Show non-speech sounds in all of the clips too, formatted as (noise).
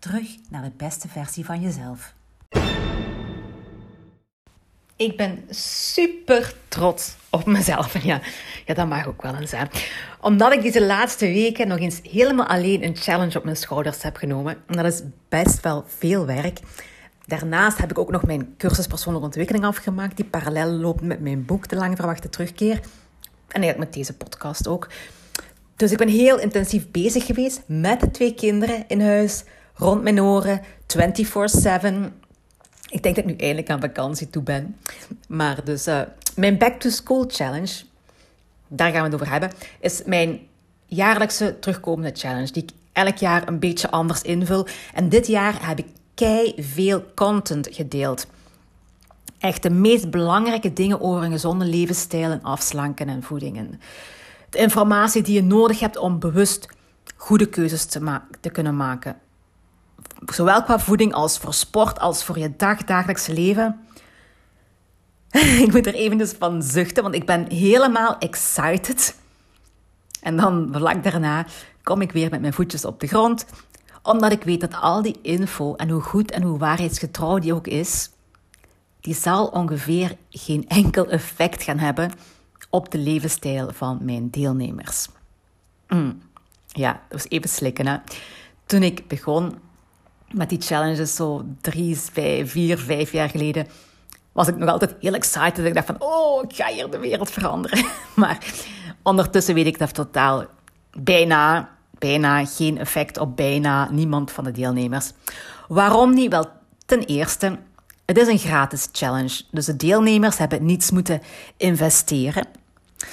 Terug naar de beste versie van jezelf. Ik ben super trots op mezelf. (laughs) Ja, ja, dat mag ook wel eens zijn. Omdat ik deze laatste weken nog eens helemaal alleen een challenge op mijn schouders heb genomen. En dat is best wel veel werk. Daarnaast heb ik ook nog mijn cursus persoonlijke ontwikkeling afgemaakt, die parallel loopt met mijn boek De Lang Verwachte Terugkeer. En eigenlijk met deze podcast ook. Dus ik ben heel intensief bezig geweest met de twee kinderen in huis, rond mijn oren, 24-7. Ik denk dat ik nu eindelijk aan vakantie toe ben. Maar dus uh, mijn Back to School Challenge, daar gaan we het over hebben, is mijn jaarlijkse terugkomende challenge. Die ik elk jaar een beetje anders invul. En dit jaar heb ik kei veel content gedeeld. Echt de meest belangrijke dingen over een gezonde levensstijl en afslanken en voedingen. De informatie die je nodig hebt om bewust goede keuzes te, te kunnen maken. Zowel qua voeding als voor sport, als voor je dagdagelijkse leven. (laughs) ik moet er even dus van zuchten, want ik ben helemaal excited. En dan vlak daarna kom ik weer met mijn voetjes op de grond omdat ik weet dat al die info en hoe goed en hoe waarheidsgetrouw die ook is, die zal ongeveer geen enkel effect gaan hebben op de levensstijl van mijn deelnemers. Mm. Ja, dat was even slikken. Hè? Toen ik begon met die challenges, zo drie, vijf, vier, vijf jaar geleden, was ik nog altijd heel excited. Ik dacht van, oh, ik ga hier de wereld veranderen. (laughs) Maar ondertussen weet ik dat totaal bijna bijna geen effect op bijna niemand van de deelnemers. Waarom niet? Wel, ten eerste, het is een gratis challenge. Dus de deelnemers hebben niets moeten investeren.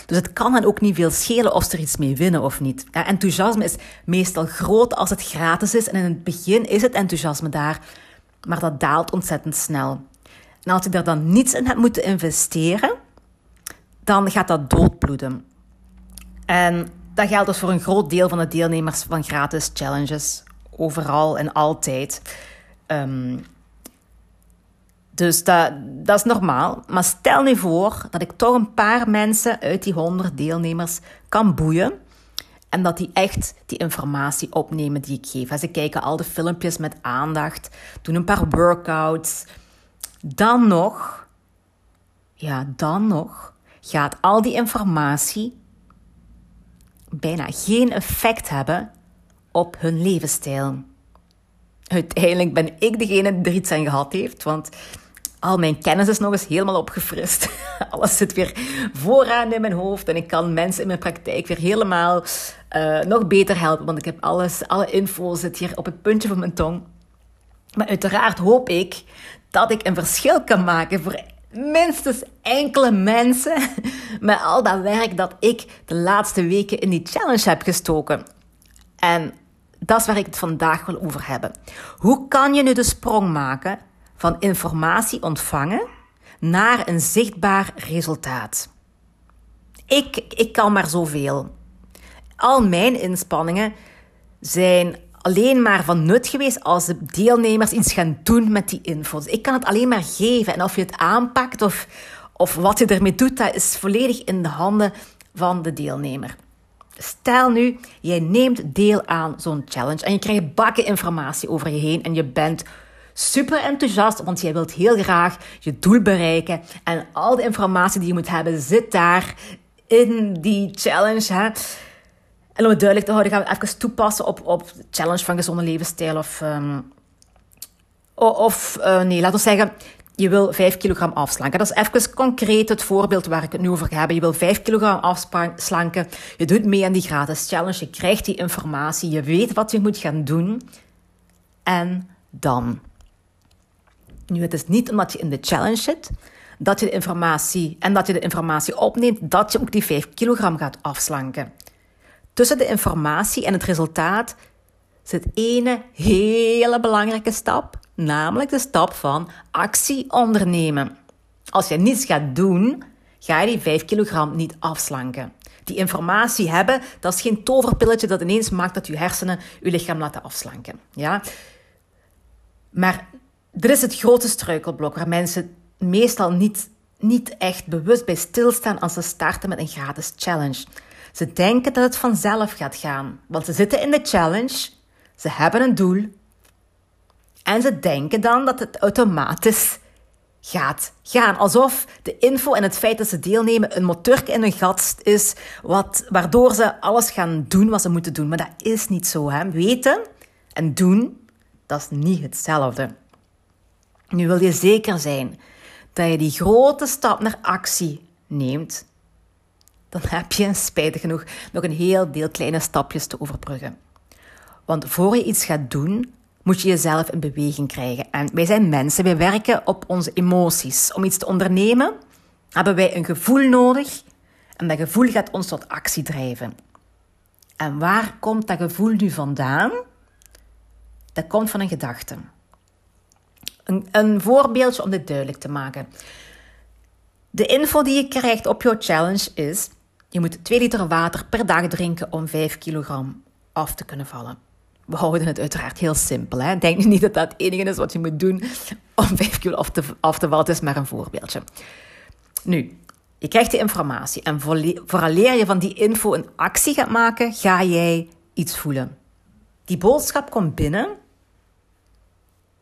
Dus het kan hen ook niet veel schelen of ze er iets mee winnen of niet. Ja, enthousiasme is meestal groot als het gratis is. En in het begin is het enthousiasme daar, maar dat daalt ontzettend snel. En als je er dan niets in hebt moeten investeren, dan gaat dat doodbloeden. En dat geldt dus voor een groot deel van de deelnemers van gratis challenges. Overal en altijd. Um, dus dat, dat is normaal. Maar stel nu voor dat ik toch een paar mensen uit die 100 deelnemers kan boeien. En dat die echt die informatie opnemen die ik geef. Ze kijken al de filmpjes met aandacht, doen een paar workouts. Dan nog, ja, dan nog gaat al die informatie bijna geen effect hebben op hun levensstijl. Uiteindelijk ben ik degene die er iets aan gehad heeft, want al mijn kennis is nog eens helemaal opgefrist. (laughs) Alles zit weer vooraan in mijn hoofd en ik kan mensen in mijn praktijk weer helemaal uh, nog beter helpen, want ik heb alles, alle info zit hier op het puntje van mijn tong. Maar uiteraard hoop ik dat ik een verschil kan maken voor minstens enkele mensen (laughs) met al dat werk dat ik de laatste weken in die challenge heb gestoken. En dat is waar ik het vandaag wil over hebben. Hoe kan je nu de sprong maken van informatie ontvangen naar een zichtbaar resultaat? Ik, ik kan maar zoveel. Al mijn inspanningen zijn alleen maar van nut geweest als de deelnemers iets gaan doen met die info. Ik kan het alleen maar geven. En of je het aanpakt of, of wat je ermee doet, dat is volledig in de handen van de deelnemer. Stel nu, jij neemt deel aan zo'n challenge en je krijgt bakken informatie over je heen en je bent super enthousiast, want jij wilt heel graag je doel bereiken en al de informatie die je moet hebben zit daar in die challenge. Hè? En om het duidelijk te houden, gaan we even toepassen op, op de challenge van gezonde levensstijl. Of, um, of uh, nee, laten we zeggen, je wil 5 kilogram afslanken. Dat is even concreet het voorbeeld waar ik het nu over ga hebben. Je wil 5 kilogram afslanken. Je doet mee aan die gratis challenge. Je krijgt die informatie. Je weet wat je moet gaan doen. En dan. Nu, het is niet omdat je in de challenge zit, dat je de informatie, en dat je de informatie opneemt, dat je ook die 5 kilogram gaat afslanken. Tussen de informatie en het resultaat zit ene hele belangrijke stap. namelijk de stap van actie ondernemen. Als je niets gaat doen, ga je die 5 kilogram niet afslanken. Die informatie hebben, dat is geen toverpilletje dat ineens maakt dat je hersenen je lichaam laten afslanken. Ja? Maar dit is het grote struikelblok waar mensen meestal niet, niet echt bewust bij stilstaan als ze starten met een gratis challenge. Ze denken dat het vanzelf gaat gaan, want ze zitten in de challenge, ze hebben een doel en ze denken dan dat het automatisch gaat gaan. Alsof de info en het feit dat ze deelnemen een motor in hun gat is, wat, waardoor ze alles gaan doen wat ze moeten doen. Maar dat is niet zo. Hè? Weten en doen, dat is niet hetzelfde. Nu wil je zeker zijn dat je die grote stap naar actie neemt. Dan heb je, spijtig genoeg, nog een heel deel kleine stapjes te overbruggen. Want voor je iets gaat doen, moet je jezelf in beweging krijgen. En wij zijn mensen, wij werken op onze emoties. Om iets te ondernemen hebben wij een gevoel nodig en dat gevoel gaat ons tot actie drijven. En waar komt dat gevoel nu vandaan? Dat komt van een gedachte. Een, een voorbeeldje om dit duidelijk te maken. De info die je krijgt op jouw challenge is: je moet 2 liter water per dag drinken om 5 kilogram af te kunnen vallen. We houden het uiteraard heel simpel. Hè? Denk niet dat dat het enige is wat je moet doen om 5 kilo af te, af te vallen. Het is maar een voorbeeldje. Nu, je krijgt die informatie en vooraleer je van die info een actie gaat maken, ga jij iets voelen. Die boodschap komt binnen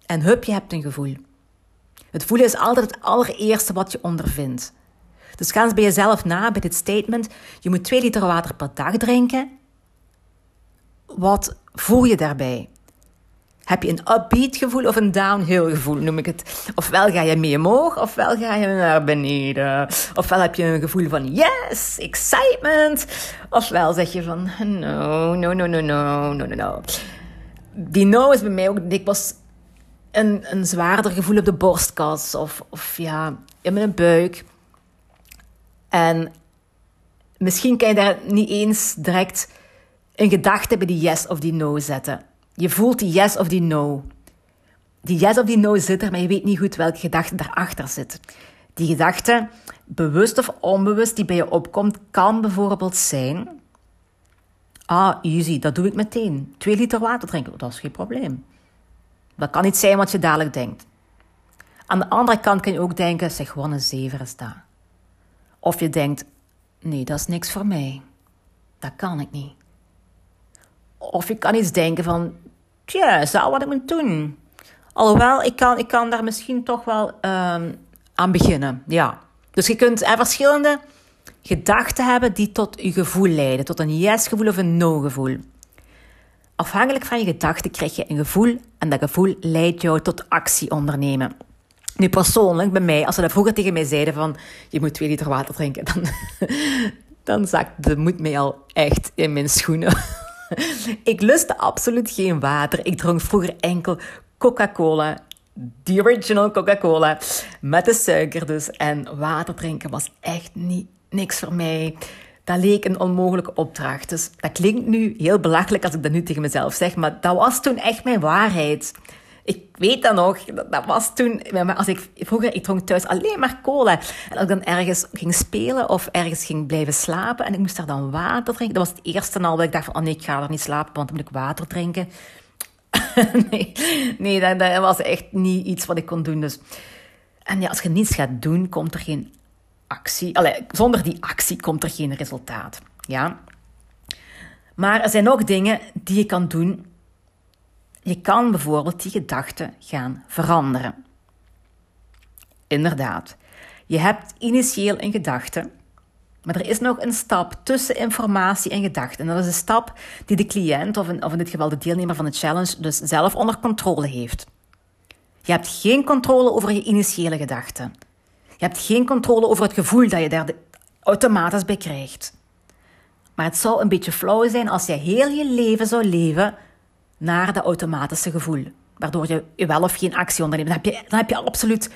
en hup, je hebt een gevoel. Het voelen is altijd het allereerste wat je ondervindt. Dus ga eens bij jezelf na bij dit statement. Je moet 2 liter water per dag drinken. Wat voel je daarbij? Heb je een upbeat gevoel of een downhill gevoel, noem ik het? Ofwel ga je mee omhoog, ofwel ga je naar beneden. Ofwel heb je een gevoel van yes, excitement. Ofwel zeg je van no, no, no, no, no, no, no, no. Die no is bij mij ook dikwijls een, een zwaarder gevoel op de borstkas of, of ja, in mijn buik. En misschien kan je daar niet eens direct een gedachte bij die yes of die no zetten. Je voelt die yes of die no. Die yes of die no zit er, maar je weet niet goed welke gedachte daarachter zit. Die gedachte, bewust of onbewust, die bij je opkomt, kan bijvoorbeeld zijn... Ah, easy, dat doe ik meteen. Twee liter water drinken, dat is geen probleem. Dat kan niet zijn wat je dadelijk denkt. Aan de andere kant kan je ook denken, zeg, gewoon een zever is dat. Of je denkt, nee, dat is niks voor mij. Dat kan ik niet. Of je kan iets denken van, tja, zou wat ik moet doen? Alhoewel, ik kan, ik kan daar misschien toch wel um, aan beginnen, ja. Dus je kunt er verschillende gedachten hebben die tot je gevoel leiden. Tot een yes-gevoel of een no-gevoel. Afhankelijk van je gedachten krijg je een gevoel en dat gevoel leidt jou tot actie ondernemen. Nu persoonlijk, bij mij, als ze dat vroeger tegen mij zeiden van je moet twee liter water drinken, dan, (laughs) dan zakt de moed mij al echt in mijn schoenen. (laughs) ik lustte absoluut geen water. Ik dronk vroeger enkel Coca-Cola. The original Coca-Cola. Met de suiker dus. En water drinken was echt niet, niks voor mij. Dat leek een onmogelijke opdracht. Dus dat klinkt nu heel belachelijk als ik dat nu tegen mezelf zeg. Maar dat was toen echt mijn waarheid. Ik weet dat nog, dat, was toen, als ik, vroeger, ik dronk thuis alleen maar cola. En als ik dan ergens ging spelen of ergens ging blijven slapen en ik moest daar dan water drinken, dat was het eerste al dat ik dacht van, oh nee, ik ga er niet slapen, want dan moet ik water drinken. (laughs) nee, nee dat, dat, was echt niet iets wat ik kon doen. Dus. En ja, als je niets gaat doen, komt er geen zonder die actie komt er geen resultaat. Ja? Maar er zijn ook dingen die je kan doen je kan bijvoorbeeld die gedachten gaan veranderen. Inderdaad, je hebt initieel een gedachte, maar er is nog een stap tussen informatie en gedachte. En dat is een stap die de cliënt, of in, of dit geval de deelnemer van de challenge, dus zelf onder controle heeft. Je hebt geen controle over je initiële gedachten. Je hebt geen controle over het gevoel dat je daar automatisch bij krijgt. Maar het zou een beetje flauw zijn als je heel je leven zou leven naar dat automatische gevoel. Waardoor je wel of geen actie onderneemt. Dan heb je, dan heb je absoluut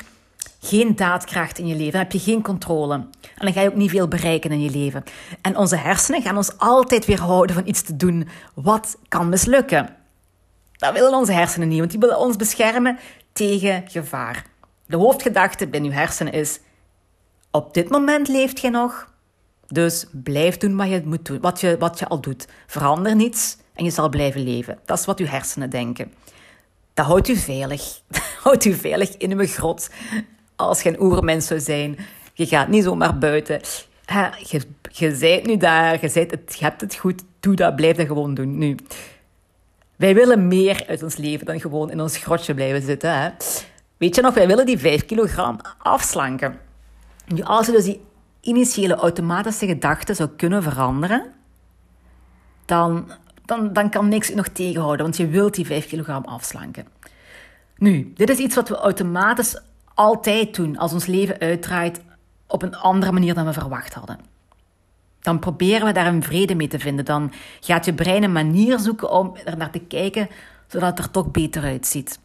geen daadkracht in je leven. Dan heb je geen controle. En dan ga je ook niet veel bereiken in je leven. En onze hersenen gaan ons altijd weerhouden van iets te doen wat kan mislukken. Dat willen onze hersenen niet, want die willen ons beschermen tegen gevaar. De hoofdgedachte binnen je hersenen is: op dit moment leeft je nog, dus blijf doen wat je, moet doen, wat je, wat je al doet. Verander niets en je zal blijven leven. Dat is wat uw hersenen denken. Dat houdt u veilig. Dat (laughs) houdt u veilig in uw grot. Als je een oermens zou zijn, je gaat niet zomaar buiten. Je, je bent nu daar, je, het, je hebt het goed, doe dat, blijf dat gewoon doen. Nu, wij willen meer uit ons leven dan gewoon in ons grotje blijven zitten. Hè? Weet je nog, wij willen die 5 kilogram afslanken. Nu, als je dus die initiële automatische gedachten zou kunnen veranderen, dan, dan, dan kan niks je nog tegenhouden, want je wilt die 5 kilogram afslanken. Nu, dit is iets wat we automatisch altijd doen als ons leven uitdraait op een andere manier dan we verwacht hadden. Dan proberen we daar een vrede mee te vinden. Dan gaat je brein een manier zoeken om er naar te kijken, zodat het er toch beter uitziet.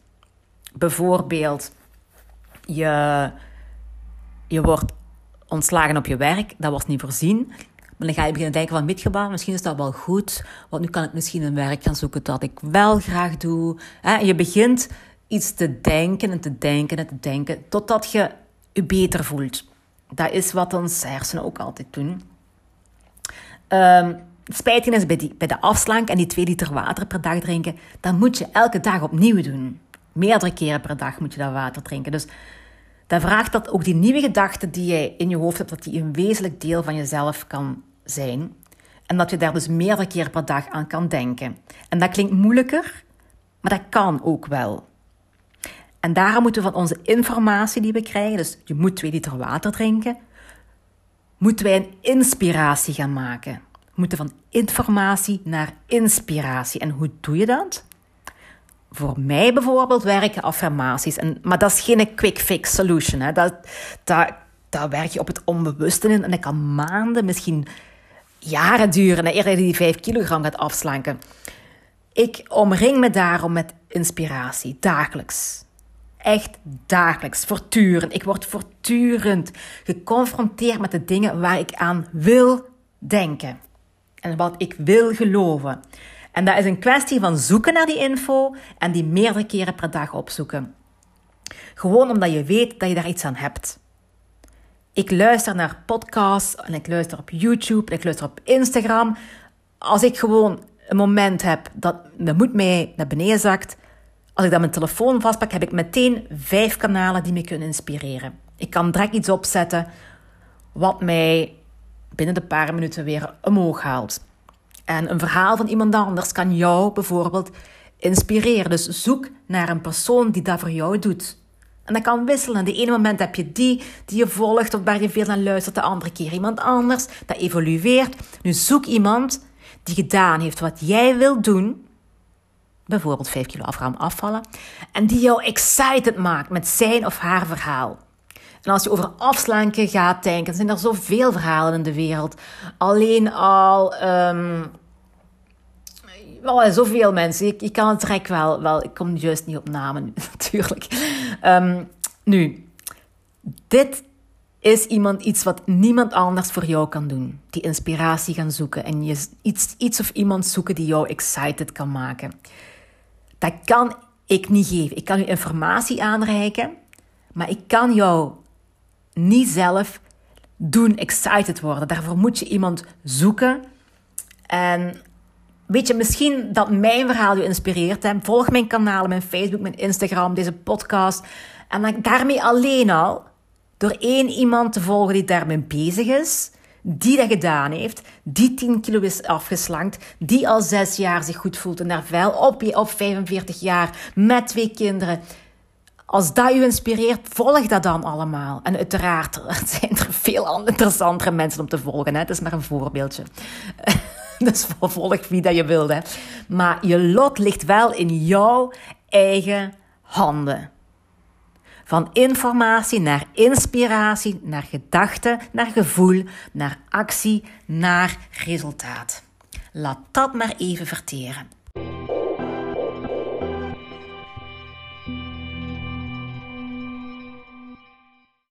Bijvoorbeeld, je, je wordt ontslagen op je werk, dat was niet voorzien. Maar dan ga je beginnen denken van, misschien is dat wel goed, want nu kan ik misschien een werk gaan zoeken dat ik wel graag doe. Je begint iets te denken en te denken en te denken, totdat je je beter voelt. Dat is wat ons hersenen ook altijd doen. Um, spijtige is bij, die, bij de afslank en die 2 liter water per dag drinken, dan moet je elke dag opnieuw doen. Meerdere keren per dag moet je dat water drinken. Dus dat vraagt dat ook die nieuwe gedachten die jij in je hoofd hebt, dat die een wezenlijk deel van jezelf kan zijn. En dat je daar dus meerdere keren per dag aan kan denken. En dat klinkt moeilijker, maar dat kan ook wel. En daarom moeten we van onze informatie die we krijgen, dus je moet twee liter water drinken, moeten wij een inspiratie gaan maken. We moeten van informatie naar inspiratie. En hoe doe je dat? Voor mij bijvoorbeeld werken affirmaties. En, maar dat is geen quick fix solution. Hè. Dat, dat, dat werk je op het onbewuste in. En dat kan maanden, misschien jaren duren. Eerder je die 5 kilogram gaat afslanken. Ik omring me daarom met inspiratie, dagelijks. Echt dagelijks, voortdurend. Ik word voortdurend geconfronteerd met de dingen waar ik aan wil denken. En wat ik wil geloven. En dat is een kwestie van zoeken naar die info en die meerdere keren per dag opzoeken. Gewoon omdat je weet dat je daar iets aan hebt. Ik luister naar podcasts en ik luister op YouTube en ik luister op Instagram. Als ik gewoon een moment heb dat de moed mij naar beneden zakt, als ik dan mijn telefoon vastpak, heb ik meteen vijf kanalen die me kunnen inspireren. Ik kan direct iets opzetten wat mij binnen de paar minuten weer omhoog haalt. En een verhaal van iemand anders kan jou bijvoorbeeld inspireren. Dus zoek naar een persoon die dat voor jou doet. En dat kan wisselen. De ene moment heb je die die je volgt of waar je veel naar luistert, de andere keer iemand anders. Dat evolueert. Nu zoek iemand die gedaan heeft wat jij wilt doen. Bijvoorbeeld 5 kilo afvallen. En die jou excited maakt met zijn of haar verhaal. En als je over afslanken gaat denken, zijn er zoveel verhalen in de wereld. Alleen al. Um, zoveel mensen. Ik, ik kan het direct wel, wel. Ik kom juist niet op namen, (laughs) natuurlijk. Um, nu, dit is iemand iets wat niemand anders voor jou kan doen. Die inspiratie gaan zoeken en je iets, iets of iemand zoeken die jou excited kan maken. Dat kan ik niet geven. Ik kan je informatie aanreiken, maar ik kan jou niet zelf doen excited worden. Daarvoor moet je iemand zoeken. En weet je, misschien dat mijn verhaal je inspireert. Hè? Volg mijn kanalen, mijn Facebook, mijn Instagram, deze podcast. En dan daarmee alleen al, door één iemand te volgen die daarmee bezig is, die dat gedaan heeft, die 10 kilo is afgeslankt, die al zes jaar zich goed voelt en daar vuil op, op 45 jaar met twee kinderen als dat u inspireert, volg dat dan allemaal. En uiteraard (laughs) zijn er veel interessantere mensen om te volgen. Hè? Het is maar een voorbeeldje. (laughs) dus volg wie dat je wilt. Hè? Maar je lot ligt wel in jouw eigen handen. Van informatie naar inspiratie, naar gedachte, naar gevoel, naar actie, naar resultaat. Laat dat maar even verteren.